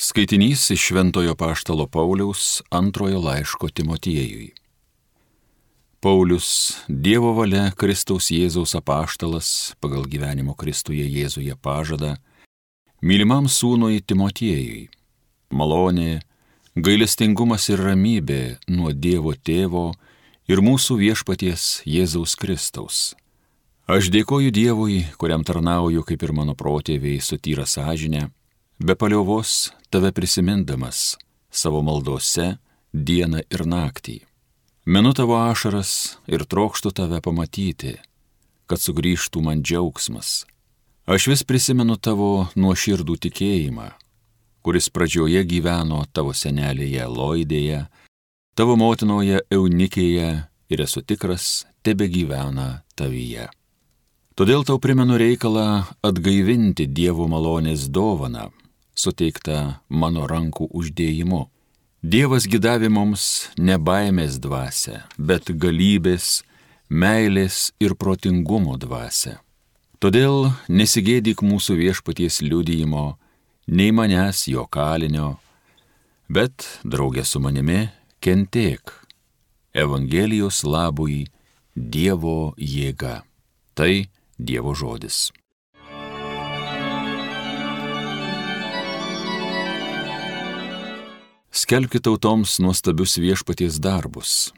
Skaitinys iš Šventojo Paštalo Pauliaus antrojo laiško Timotiejui. Paulius, Dievo valia Kristaus Jėzaus apaštalas pagal gyvenimo Kristuje Jėzuje pažada, mylimam sūnui Timotiejui, malonė, gailestingumas ir ramybė nuo Dievo tėvo ir mūsų viešpaties Jėzaus Kristaus. Aš dėkoju Dievui, kuriam tarnauju kaip ir mano protėviai sutyra sąžinę be paliovos tave prisimindamas savo maldose dieną ir naktį. Menu tavo ašaras ir trokštų tave pamatyti, kad sugrįžtų man džiaugsmas. Aš vis prisimenu tavo nuoširdų tikėjimą, kuris pradžioje gyveno tavo senelėje Loidėje, tavo motinoje Eunikėje ir esu tikras, tebe gyvena tavyje. Todėl tau primenu reikalą atgaivinti Dievo malonės dovaną, suteikta mano rankų uždėjimu. Dievas gidavė mums ne baimės dvasę, bet galybės, meilės ir protingumo dvasę. Todėl nesigėdyk mūsų viešpaties liudijimo, nei manęs jo kalinio, bet draugė su manimi kentėk. Evangelijos labui Dievo jėga. Tai Dievo žodis. Skelbkite tautoms nuostabius viešpaties darbus.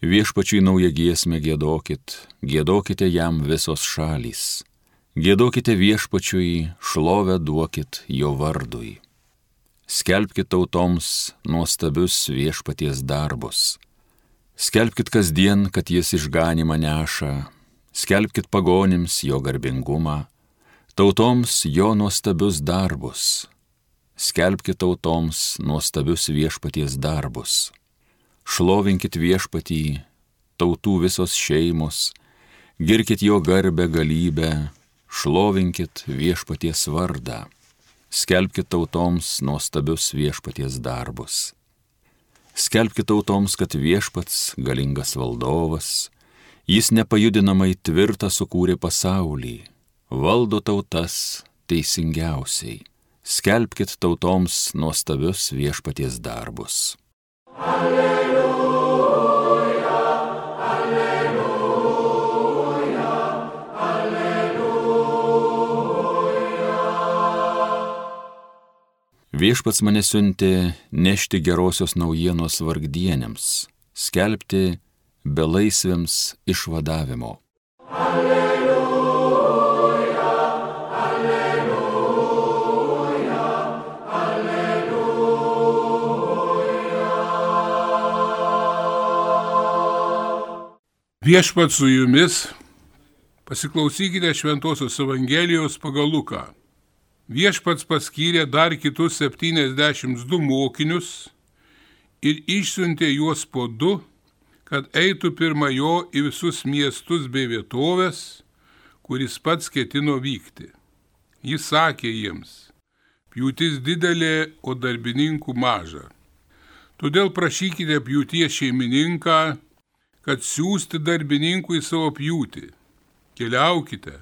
Viešpačiui naują giesmę gėdokit, gėdokite jam visos šalys. Gėdokite viešpačiui, šlovę duokit jo vardui. Skelbkite tautoms nuostabius viešpaties darbus. Skelbkite kasdien, kad jis išganimą neša. Skelbkite pagonims jo garbingumą, tautoms jo nuostabius darbus skelbkite tautoms nuostabius viešpaties darbus. Šlovinkit viešpatį, tautų visos šeimos, girkit jo garbę galybę, šlovinkit viešpaties vardą, skelbkite tautoms nuostabius viešpaties darbus. Skelbkite tautoms, kad viešpats galingas valdovas, jis nepajudinamai tvirtą sukūrė pasaulį, valdo tautas teisingiausiai skelbkite tautoms nuostabius viešpaties darbus. Alleluja, alleluja, alleluja. Viešpats mane siuntė nešti gerosios naujienos vargdienėms, skelbti belaisviams išvadavimo. Viešpat su jumis, pasiklausykite Šventojios Evangelijos pagal Luką. Viešpats paskyrė dar kitus 72 mokinius ir išsiuntė juos po du, kad eitų pirma jo į visus miestus bei vietovės, kuris pats ketino vykti. Jis sakė jiems, pjūtis didelė, o darbininkų maža. Todėl prašykite pjūties šeimininką, kad siūsti darbininkų į savo pjūtį. Keliaukite,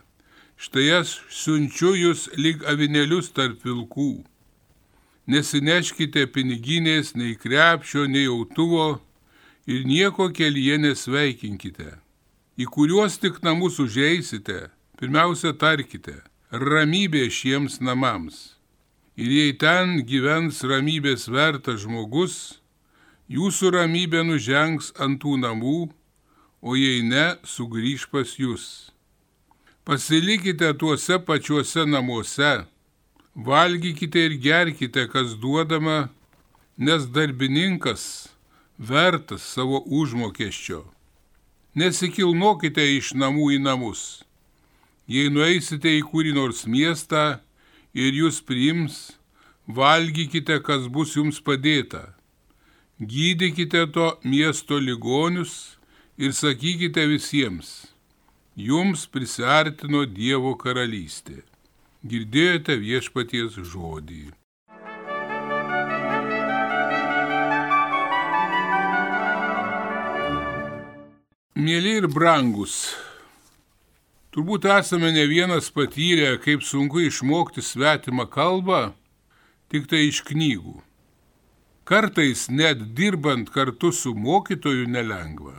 štai aš siunčiu jūs lyg avinėlius tarp vilkų. Nesineškite piniginės nei krepšio, nei autuvo ir nieko kelyje nesveikinkite. Į kuriuos tik namus užeisite, pirmiausia tarkite, ramybė šiems namams. Ir jei ten gyvens ramybės vertas žmogus, jūsų ramybė nužengs ant tų namų, o jei ne, sugrįž pas jūs. Pasilikite tuose pačiuose namuose, valgykite ir gerkite, kas duodama, nes darbininkas vertas savo užmokesčio. Nesikilnokite iš namų į namus. Jei nueisite į kurį nors miestą ir jūs priims, valgykite, kas bus jums padėta Gydykite to miesto ligonius ir sakykite visiems, jums prisartino Dievo karalystė. Girdėjote viešpaties žodį. Mėly ir brangus, turbūt esame ne vienas patyrę, kaip sunku išmokti svetimą kalbą tik tai iš knygų. Kartais net dirbant kartu su mokytoju nelengva.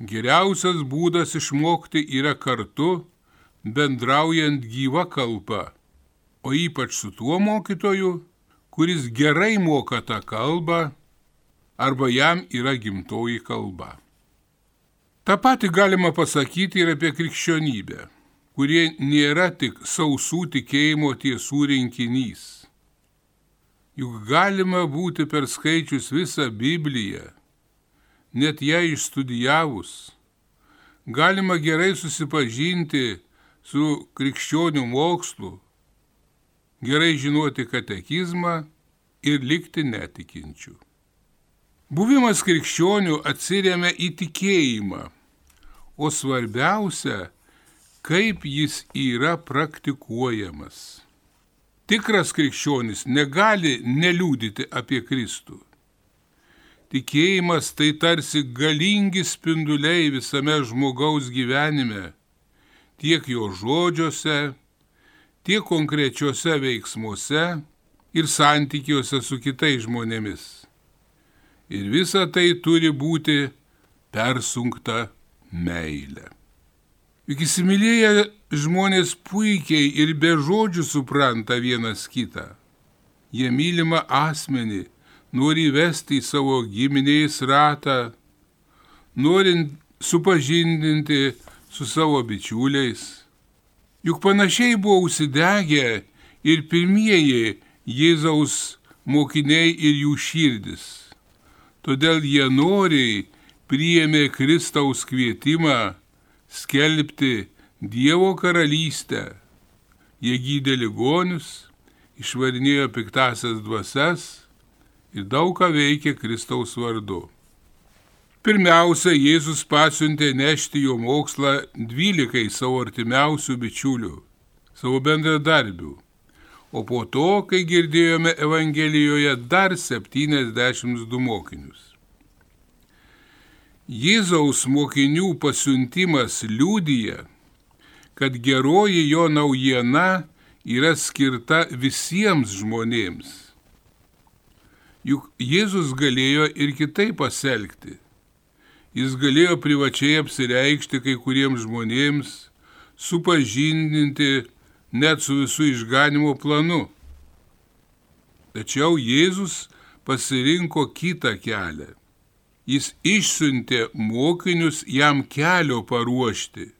Geriausias būdas išmokti yra kartu, bendraujant gyvą kalbą, o ypač su tuo mokytoju, kuris gerai moka tą kalbą arba jam yra gimtoji kalba. Ta pati galima pasakyti ir apie krikščionybę, kurie nėra tik sausų tikėjimo tiesų rinkinys. Juk galima būti per skaičius visą Bibliją, net ją išstudijavus, galima gerai susipažinti su krikščionių mokslu, gerai žinoti katekizmą ir likti netikinčių. Buvimas krikščionių atsiriamia į tikėjimą, o svarbiausia, kaip jis yra praktikuojamas. Tikras krikščionis negali neliūdyti apie Kristų. Tikėjimas tai tarsi galingi spinduliai visame žmogaus gyvenime, tiek jo žodžiuose, tiek konkrečiuose veiksmuose ir santykiuose su kitais žmonėmis ir visa tai turi būti persunkta meilė. Juk įsimylėję žmonės puikiai ir be žodžių supranta vienas kitą. Jie mylimą asmenį nori įvesti į savo giminės ratą, norint supažindinti su savo bičiuliais. Juk panašiai buvo užsidegę ir pirmieji Jėzaus mokiniai ir jų širdis todėl jie noriai priėmė Kristaus kvietimą skelbti Dievo karalystę. Jie gydė ligonius, išvarinėjo piktasias dvasias ir daug ką veikė Kristaus vardu. Pirmiausia, Jėzus pasiuntė nešti jo mokslą dvylikai savo artimiausių bičiulių, savo bendradarbių o po to, kai girdėjome Evangelijoje, dar 72 mokinius. Jėzaus mokinių pasiuntimas liūdija, kad geroji jo naujiena yra skirta visiems žmonėms. Juk Jėzus galėjo ir kitaip pasielgti. Jis galėjo privačiai apsireikšti kai kuriems žmonėms, supažindinti net su visų išganimo planu. Tačiau Jėzus pasirinko kitą kelią. Jis išsiuntė mokinius jam kelio paruošti.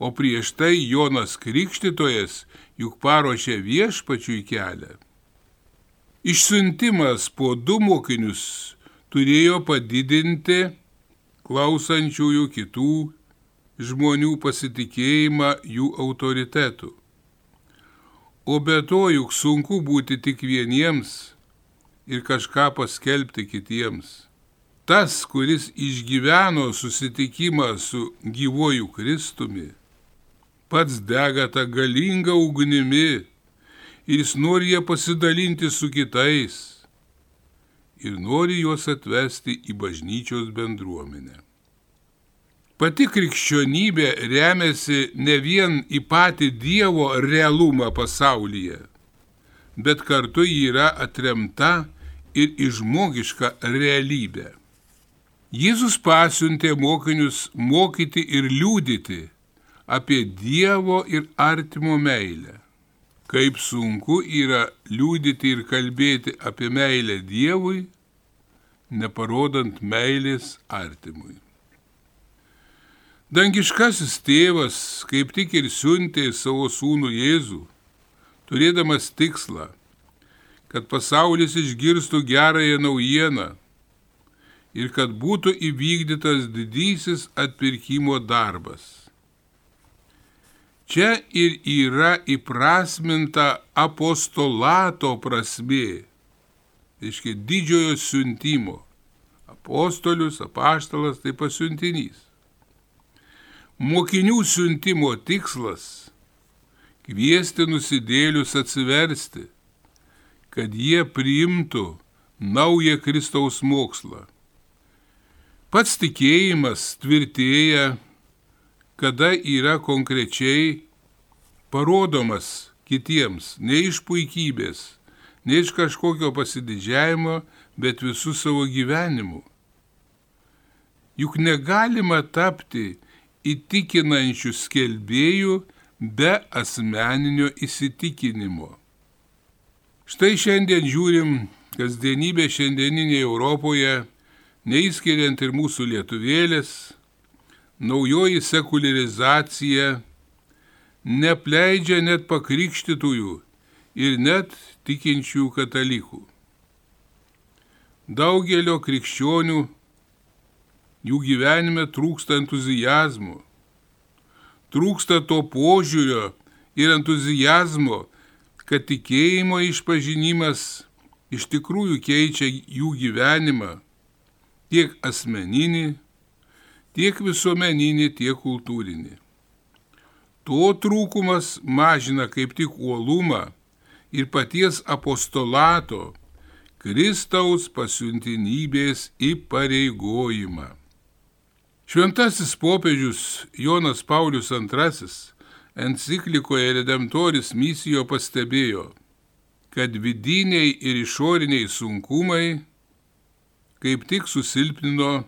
O prieš tai Jonas Krikštytojas juk paruošė viešpačiui kelią. Išsiuntimas po du mokinius turėjo padidinti klausančiųjų kitų žmonių pasitikėjimą jų autoritetu. O be to juk sunku būti tik vieniems ir kažką paskelbti kitiems. Tas, kuris išgyveno susitikimą su gyvoju Kristumi, pats dega tą galingą ugnimi ir jis nori ją pasidalinti su kitais ir nori juos atvesti į bažnyčios bendruomenę. Pati krikščionybė remiasi ne vien į patį Dievo realumą pasaulyje, bet kartu yra atremta ir į žmogišką realybę. Jėzus pasiuntė mokinius mokyti ir liūdyti apie Dievo ir artimo meilę. Kaip sunku yra liūdyti ir kalbėti apie meilę Dievui, neparodant meilės artimui. Dangiškasis tėvas kaip tik ir siuntė savo sūnų Jėzų, turėdamas tikslą, kad pasaulis išgirstų gerąją naujieną ir kad būtų įvykdytas didysis atpirkimo darbas. Čia ir yra įprasminta apostolato prasmė, reiškia didžiojo siuntimo. Apostolius, apaštalas tai pasiuntinys. Mokinių siuntimo tikslas - kviesti nusidėlius atsiversti, kad jie priimtų naują Kristaus mokslą. Pats tikėjimas tvirtėja, kada yra konkrečiai parodomas kitiems, ne iš puikybės, ne iš kažkokio pasididžiavimo, bet visų savo gyvenimu. Juk negalima tapti įtikinančių skelbėjų be asmeninio įsitikinimo. Štai šiandien žiūrim kasdienybė šiandieninėje Europoje, neįskiriant ir mūsų lietuvėlės, naujoji sekularizacija nepleidžia net pakrikštytųjų ir net tikinčių katalikų. Daugelio krikščionių jų gyvenime trūksta entuzijazmo, trūksta to požiūrio ir entuzijazmo, kad tikėjimo išpažinimas iš tikrųjų keičia jų gyvenimą tiek asmeninį, tiek visuomeninį, tiek kultūrinį. To trūkumas mažina kaip tik uolumą ir paties apostolato, Kristaus pasiuntinybės įpareigojimą. Šventasis popiežius Jonas Paulius II enciklikoje Redemptoris misijo pastebėjo, kad vidiniai ir išoriniai sunkumai kaip tik susilpnino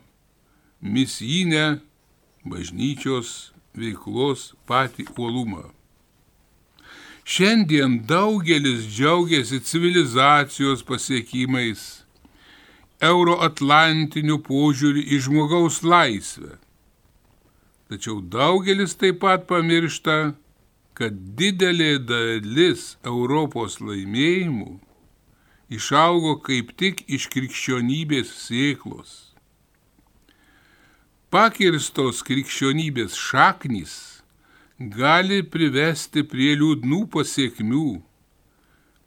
misijinę bažnyčios veiklos patį uolumą. Šiandien daugelis džiaugiasi civilizacijos pasiekimais, euroatlantiniu požiūriu į žmogaus laisvę. Tačiau daugelis taip pat pamiršta, kad didelė dalis Europos laimėjimų išaugo kaip tik iš krikščionybės sėklos. Pakirstos krikščionybės šaknys gali privesti prie liūdnų pasiekmių,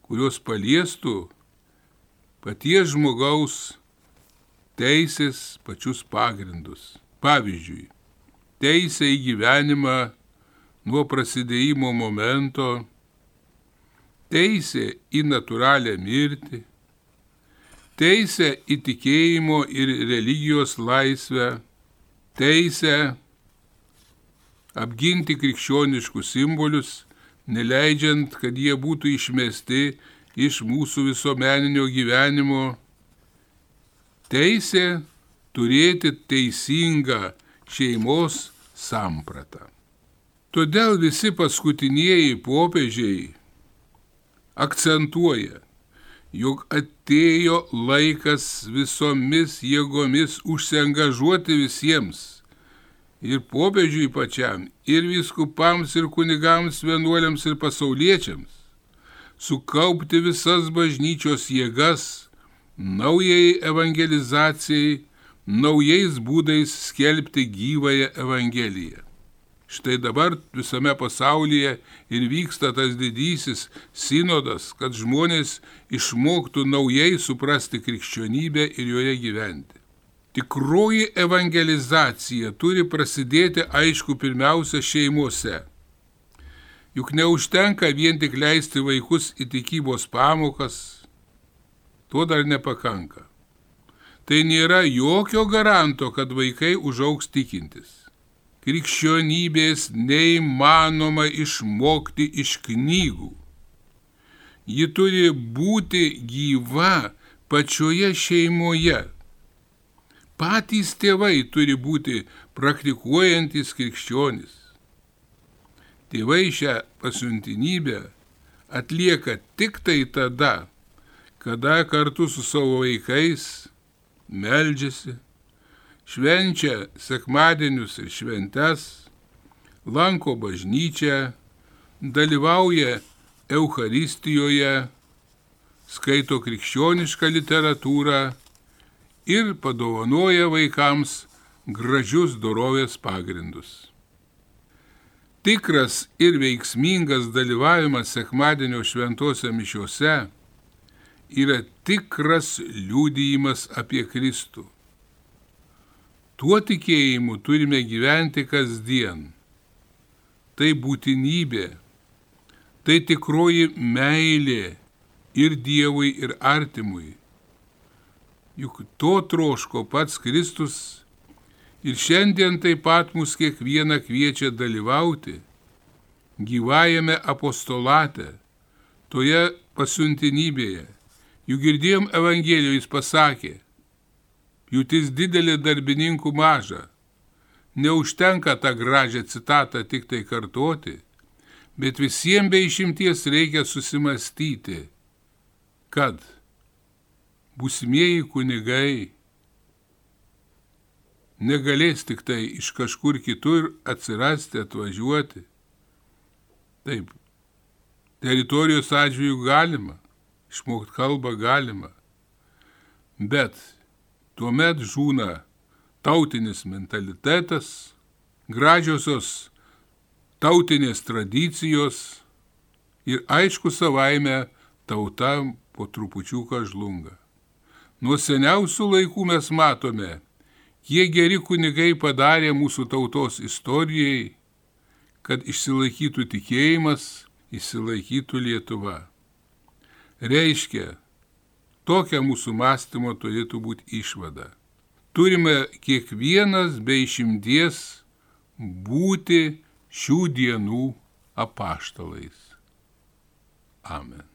kurios paliestų paties žmogaus teisės pačius pagrindus. Pavyzdžiui, teisė į gyvenimą nuo prasidėjimo momento, teisė į natūralią mirtį, teisė į tikėjimo ir religijos laisvę, teisę apginti krikščioniškus simbolius, neleidžiant, kad jie būtų išmesti iš mūsų visuomeninio gyvenimo, teisė turėti teisingą šeimos sampratą. Todėl visi paskutinieji popiežiai akcentuoja, jog atėjo laikas visomis jėgomis užsiengažuoti visiems ir popiežiui pačiam, ir viskupams, ir kunigams, vienuoliams, ir pasauliečiams, sukaupti visas bažnyčios jėgas naujai evangelizacijai, naujais būdais skelbti gyvąją evangeliją. Štai dabar visame pasaulyje ir vyksta tas didysis sinodas, kad žmonės išmoktų naujai suprasti krikščionybę ir joje gyventi. Tikroji evangelizacija turi prasidėti aišku pirmiausia šeimose. Juk neužtenka vien tik leisti vaikus į tikybos pamokas, to dar nepakanka. Tai nėra jokio garanto, kad vaikai užauks tikintis krikščionybės neįmanoma išmokti iš knygų. Ji turi būti gyva pačioje šeimoje. Patys tėvai turi būti praktikuojantis krikščionis. Tėvai šią pasiuntinybę atlieka tik tai tada, kada kartu su savo vaikais meldžiasi, švenčia sekmadienius ir šventes, lanko bažnyčią, dalyvauja Eucharistijoje, skaito krikščionišką literatūrą ir padovanoja vaikams gražius dorovės pagrindus. Tikras ir veiksmingas dalyvavimas sekmadienio šventose mišiuose yra tikras liūdėjimas apie Kristų. Tuo tikėjimu turime gyventi kasdien. Tai būtinybė, tai tikroji meilė ir Dievui, ir artimui. Juk to troško pats Kristus ir šiandien taip pat mus kiekvieną kviečia dalyvauti gyvajame apostolate, toje pasiuntinybėje. Juk girdėjom Evangelijoje, jis pasakė, jūtis didelė darbininkų maža. Neužtenka tą gražią citatą tik tai kartoti, bet visiems be išimties reikia susimastyti, kad būsimieji kunigai negalės tik tai iš kažkur kitur atsirasti, atvažiuoti. Taip, teritorijos atžvilgių galima, išmokti kalbą galima, bet tuomet žūna tautinis mentalitetas, gražiosios tautinės tradicijos ir aišku savaime tauta po trupučiuką žlunga. Nuo seniausių laikų mes matome, kiek geri kunigai padarė mūsų tautos istorijai, kad išsilaikytų tikėjimas, išsilaikytų Lietuva. Reiškia, tokia mūsų mąstymo turėtų būti išvada. Turime kiekvienas be išimties būti šių dienų apaštalais. Amen.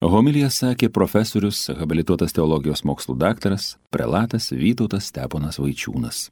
Homilija sakė profesorius, habilituotas teologijos mokslų daktaras, prelatas Vytautas Steponas Vaičiūnas.